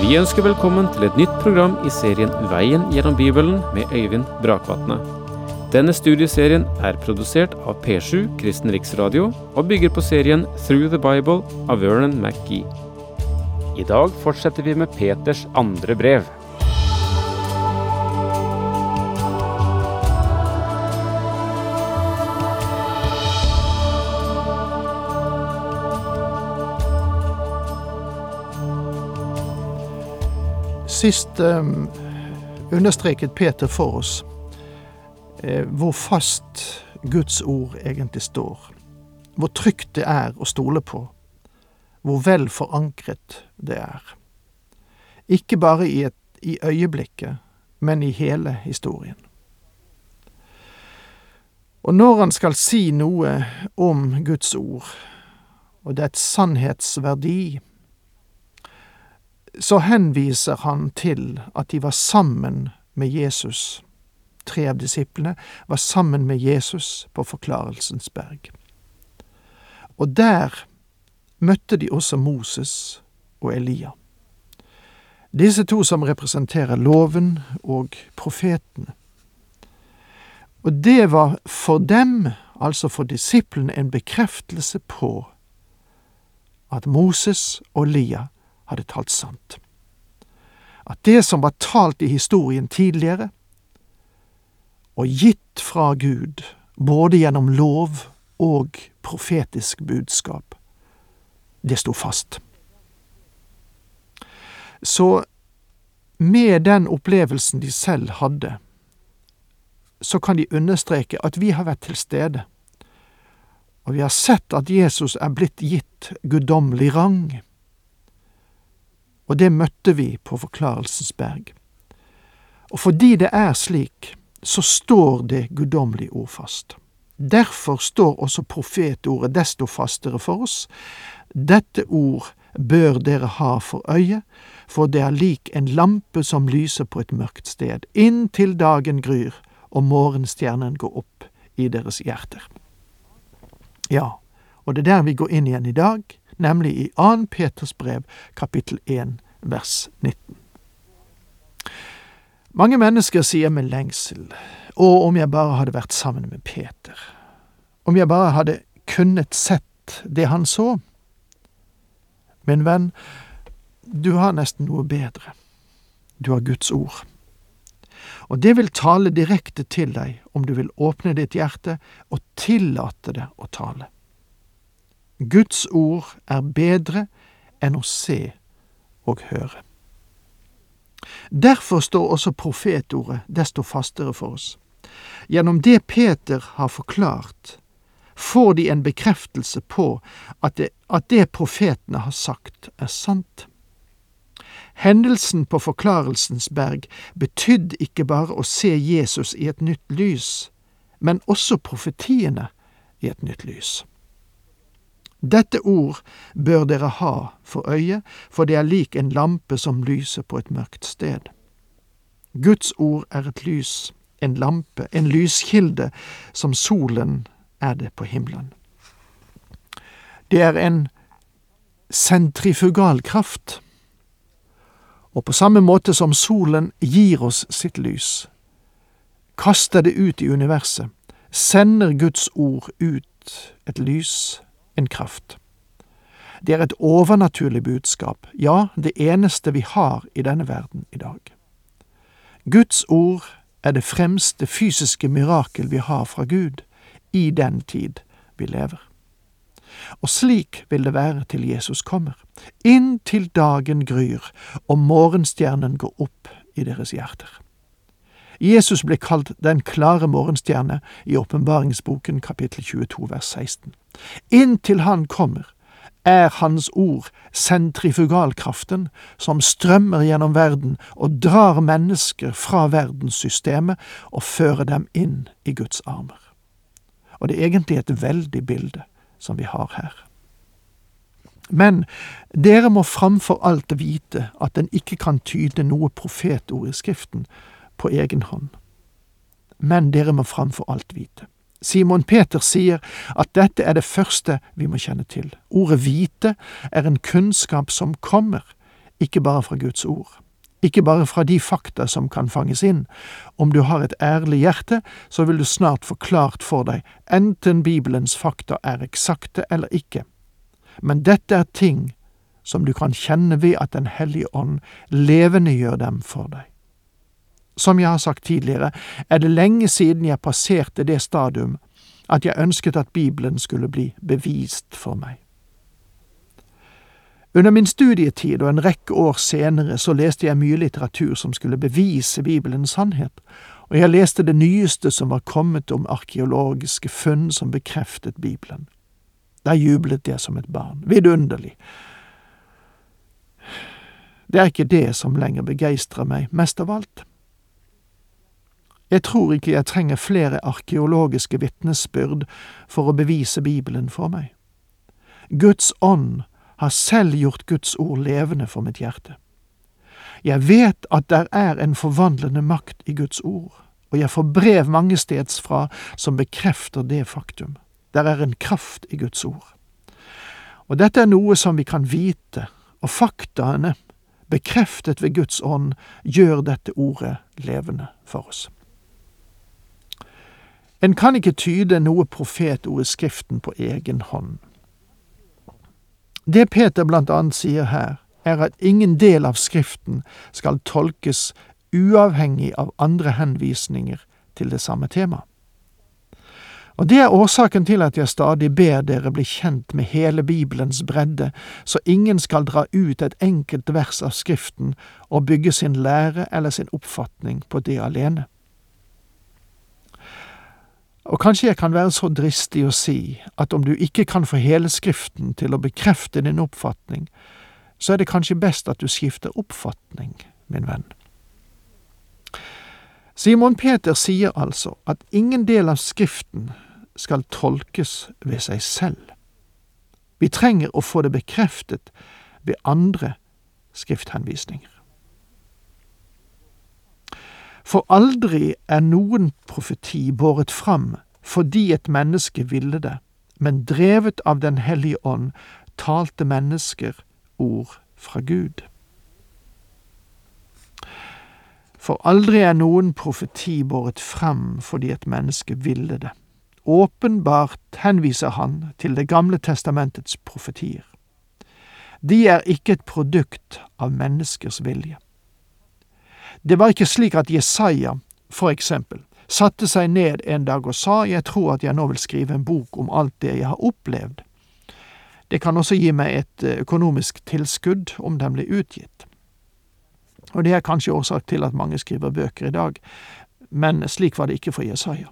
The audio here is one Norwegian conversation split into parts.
Vi ønsker velkommen til et nytt program i serien Veien gjennom Bibelen med Øyvind Brakvatne. Denne studieserien er produsert av P7 Kristen Riksradio og bygger på serien Through the Bible av Vernon McGee. I dag fortsetter vi med Peters andre brev. Sist um, understreket Peter for oss eh, hvor fast Guds ord egentlig står. Hvor trygt det er å stole på. Hvor vel forankret det er. Ikke bare i, et, i øyeblikket, men i hele historien. Og når han skal si noe om Guds ord, og dets sannhetsverdi, så henviser han til at de var sammen med Jesus. Tre av disiplene var sammen med Jesus på Forklarelsens berg. Og der møtte de også Moses og Elia. Disse to som representerer loven og profetene. Og det var for dem, altså for disiplene, en bekreftelse på at Moses og Elia hadde talt sant. At det som var talt i historien tidligere, og gitt fra Gud, både gjennom lov og profetisk budskap, det sto fast. Så med den opplevelsen de selv hadde, så kan de understreke at vi har vært til stede, og vi har sett at Jesus er blitt gitt guddommelig rang og det møtte vi på Forklarelsens berg. Og fordi det er slik, så står det guddommelige ord fast. Derfor står også profetordet desto fastere for oss. Dette ord bør dere ha for øye, for det er lik en lampe som lyser på et mørkt sted, inntil dagen gryr og morgenstjernen går opp i deres hjerter. Ja, og det er der vi går inn igjen i dag, nemlig i 2. Peters brev, kapittel 1, vers 19. Mange mennesker sier med lengsel, å, om jeg bare hadde vært sammen med Peter, om jeg bare hadde kunnet sett det han så. Min venn, du har nesten noe bedre. Du har Guds ord. Og det vil tale direkte til deg om du vil åpne ditt hjerte og tillate det å tale. Guds ord er bedre enn å se og høre. Derfor står også profetordet desto fastere for oss. Gjennom det Peter har forklart, får de en bekreftelse på at det, at det profetene har sagt, er sant. Hendelsen på Forklarelsens berg betydde ikke bare å se Jesus i et nytt lys, men også profetiene i et nytt lys. Dette ord bør dere ha for øye, for det er lik en lampe som lyser på et mørkt sted. Guds ord er et lys, en lampe, en lyskilde, som solen er det på himmelen. Det er en sentrifugalkraft, og på samme måte som solen gir oss sitt lys, kaster det ut i universet, sender Guds ord ut et lys en kraft. Det er et overnaturlig budskap, ja, det eneste vi har i denne verden i dag. Guds ord er det fremste fysiske mirakel vi har fra Gud i den tid vi lever. Og slik vil det være til Jesus kommer, inntil dagen gryr og morgenstjernen går opp i deres hjerter. Jesus ble kalt den klare morgenstjerne i åpenbaringsboken kapittel 22 vers 16. Inntil han kommer, er hans ord sentrifugalkraften som strømmer gjennom verden og drar mennesker fra verdenssystemet og fører dem inn i Guds armer. Og det er egentlig et veldig bilde som vi har her. Men dere må framfor alt vite at en ikke kan tyde noe profetord i Skriften på egen hånd. Men dere må framfor alt vite. Simon Peter sier at dette er det første vi må kjenne til. Ordet vite er en kunnskap som kommer, ikke bare fra Guds ord. Ikke bare fra de fakta som kan fanges inn. Om du har et ærlig hjerte, så vil du snart få klart for deg enten Bibelens fakta er eksakte eller ikke. Men dette er ting som du kan kjenne ved at Den hellige ånd levendegjør dem for deg. Som jeg har sagt tidligere, er det lenge siden jeg passerte det stadium at jeg ønsket at Bibelen skulle bli bevist for meg. Under min studietid og en rekke år senere så leste jeg mye litteratur som skulle bevise Bibelens sannhet, og jeg leste det nyeste som var kommet om arkeologiske funn som bekreftet Bibelen. Da jublet jeg som et barn. Vidunderlig. Det er ikke det som lenger begeistrer meg mest av alt. Jeg tror ikke jeg trenger flere arkeologiske vitnesbyrd for å bevise Bibelen for meg. Guds ånd har selv gjort Guds ord levende for mitt hjerte. Jeg vet at der er en forvandlende makt i Guds ord, og jeg får brev mange steds fra som bekrefter det faktum. Der er en kraft i Guds ord. Og dette er noe som vi kan vite, og faktaene, bekreftet ved Guds ånd, gjør dette ordet levende for oss. En kan ikke tyde noe profetord i Skriften på egen hånd. Det Peter blant annet sier her, er at ingen del av Skriften skal tolkes uavhengig av andre henvisninger til det samme temaet. Og det er årsaken til at jeg stadig ber dere bli kjent med hele Bibelens bredde, så ingen skal dra ut et enkelt vers av Skriften og bygge sin lære eller sin oppfatning på det alene. Og kanskje jeg kan være så dristig å si at om du ikke kan få hele Skriften til å bekrefte din oppfatning, så er det kanskje best at du skifter oppfatning, min venn. Simon Peter sier altså at ingen del av Skriften skal tolkes ved seg selv. Vi trenger å få det bekreftet ved andre skrifthenvisninger. For aldri er noen profeti båret fram fordi et menneske ville det, men drevet av Den hellige ånd talte mennesker ord fra Gud. For aldri er noen profeti båret fram fordi et menneske ville det. Åpenbart henviser han til Det gamle testamentets profetier. De er ikke et produkt av menneskers vilje. Det var ikke slik at Jesaja, for eksempel, satte seg ned en dag og sa jeg tror at jeg nå vil skrive en bok om alt det jeg har opplevd. Det kan også gi meg et eh, økonomisk tilskudd om den blir utgitt. Og det er kanskje årsak til at mange skriver bøker i dag, men slik var det ikke for Jesaja.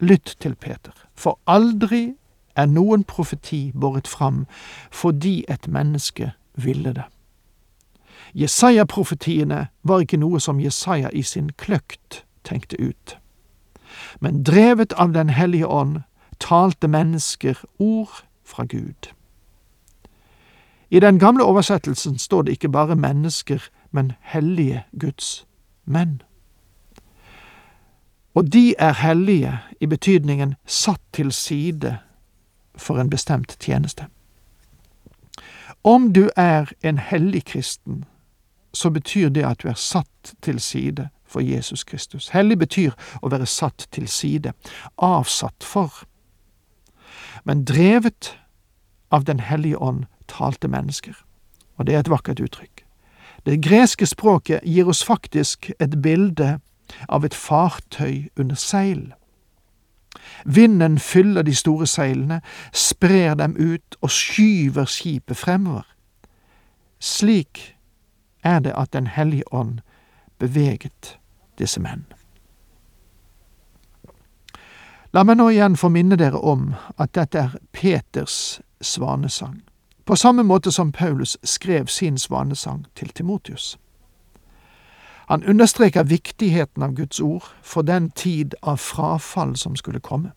Lytt til Peter, for aldri er noen profeti båret fram fordi et menneske ville det. Jesaja-profetiene var ikke noe som Jesaja i sin kløkt tenkte ut. Men drevet av Den hellige ånd talte mennesker ord fra Gud. I den gamle oversettelsen står det ikke bare mennesker, men hellige Guds menn. Og de er hellige i betydningen satt til side for en bestemt tjeneste. Om du er en hellig kristen, så betyr det at du er satt til side for Jesus Kristus. Hellig betyr å være satt til side, avsatt for. Men drevet av Den hellige ånd talte mennesker. Og det er et vakkert uttrykk. Det greske språket gir oss faktisk et bilde av et fartøy under seil. Vinden fyller de store seilene, sprer dem ut og skyver skipet fremover. Slik er det at Den hellige ånd beveget disse menn. La meg nå igjen få minne dere om at dette er Peters svanesang, på samme måte som Paulus skrev sin svanesang til Timotius. Han understreker viktigheten av Guds ord for den tid av frafall som skulle komme,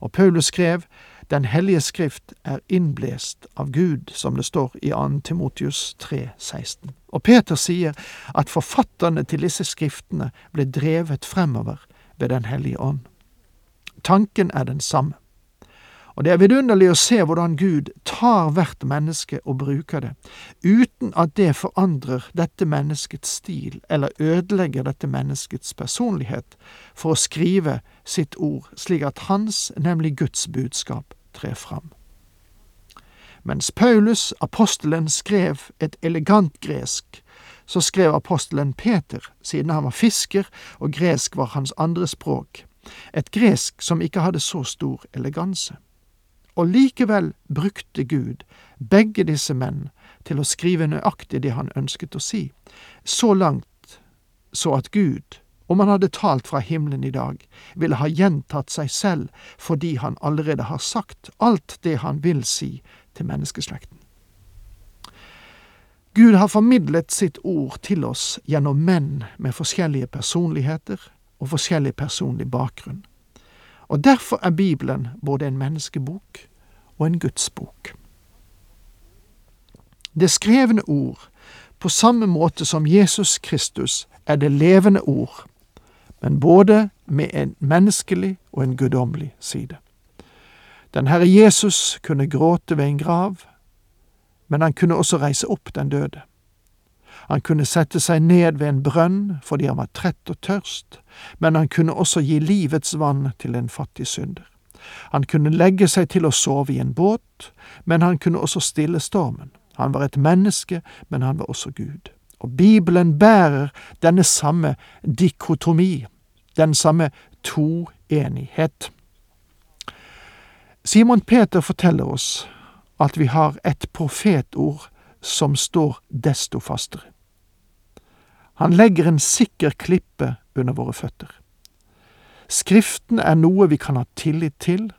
og Paulus skrev den hellige skrift er innblest av Gud, som det står i 2. Timotius 3, 16. Og Peter sier at forfatterne til disse skriftene ble drevet fremover ved Den hellige ånd. Tanken er den samme. Og det er vidunderlig å se hvordan Gud tar hvert menneske og bruker det, uten at det forandrer dette menneskets stil eller ødelegger dette menneskets personlighet, for å skrive sitt ord slik at hans, nemlig Guds budskap, trer fram. Mens Paulus, apostelen, skrev et elegant gresk, så skrev apostelen Peter, siden han var fisker og gresk var hans andre språk, et gresk som ikke hadde så stor eleganse. Og likevel brukte Gud begge disse menn til å skrive nøyaktig det han ønsket å si, så langt så at Gud, om han hadde talt fra himmelen i dag, ville ha gjentatt seg selv fordi han allerede har sagt alt det han vil si til menneskeslekten. Gud har formidlet sitt ord til oss gjennom menn med forskjellige personligheter og forskjellig personlig bakgrunn. Og derfor er Bibelen både en menneskebok og en Guds bok. Det skrevne ord, på samme måte som Jesus Kristus, er det levende ord, men både med en menneskelig og en guddommelig side. Den Herre Jesus kunne gråte ved en grav, men han kunne også reise opp den døde. Han kunne sette seg ned ved en brønn fordi han var trett og tørst, men han kunne også gi livets vann til en fattig synder. Han kunne legge seg til å sove i en båt, men han kunne også stille stormen. Han var et menneske, men han var også Gud. Og Bibelen bærer denne samme dikotomi, den samme toenighet. Simon Peter forteller oss at vi har et profetord som står desto fastere. Han legger en sikker klippe under våre føtter. Skriften er noe vi kan ha tillit til,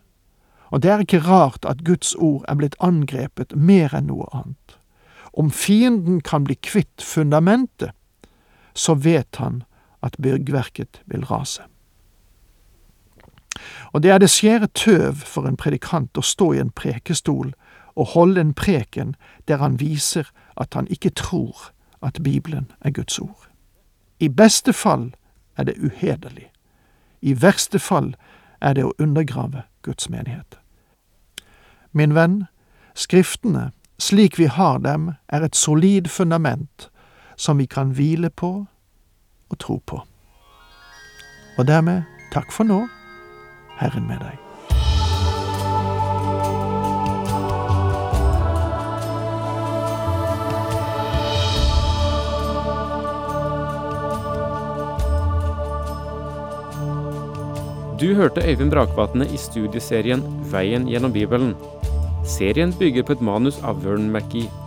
og det er ikke rart at Guds ord er blitt angrepet mer enn noe annet. Om fienden kan bli kvitt fundamentet, så vet han at byggverket vil rase. Og det er det skjære tøv for en predikant å stå i en prekestol og holde en preken der han viser at han ikke tror at Bibelen er Guds ord. I beste fall er det uhederlig. I verste fall er det å undergrave Guds menighet. Min venn, Skriftene, slik vi har dem, er et solid fundament som vi kan hvile på og tro på. Og dermed takk for nå, Herren med deg. Du hørte Øyvind Brakvatne i studieserien Veien gjennom Bibelen. Serien bygger på et manus av Vern McGee.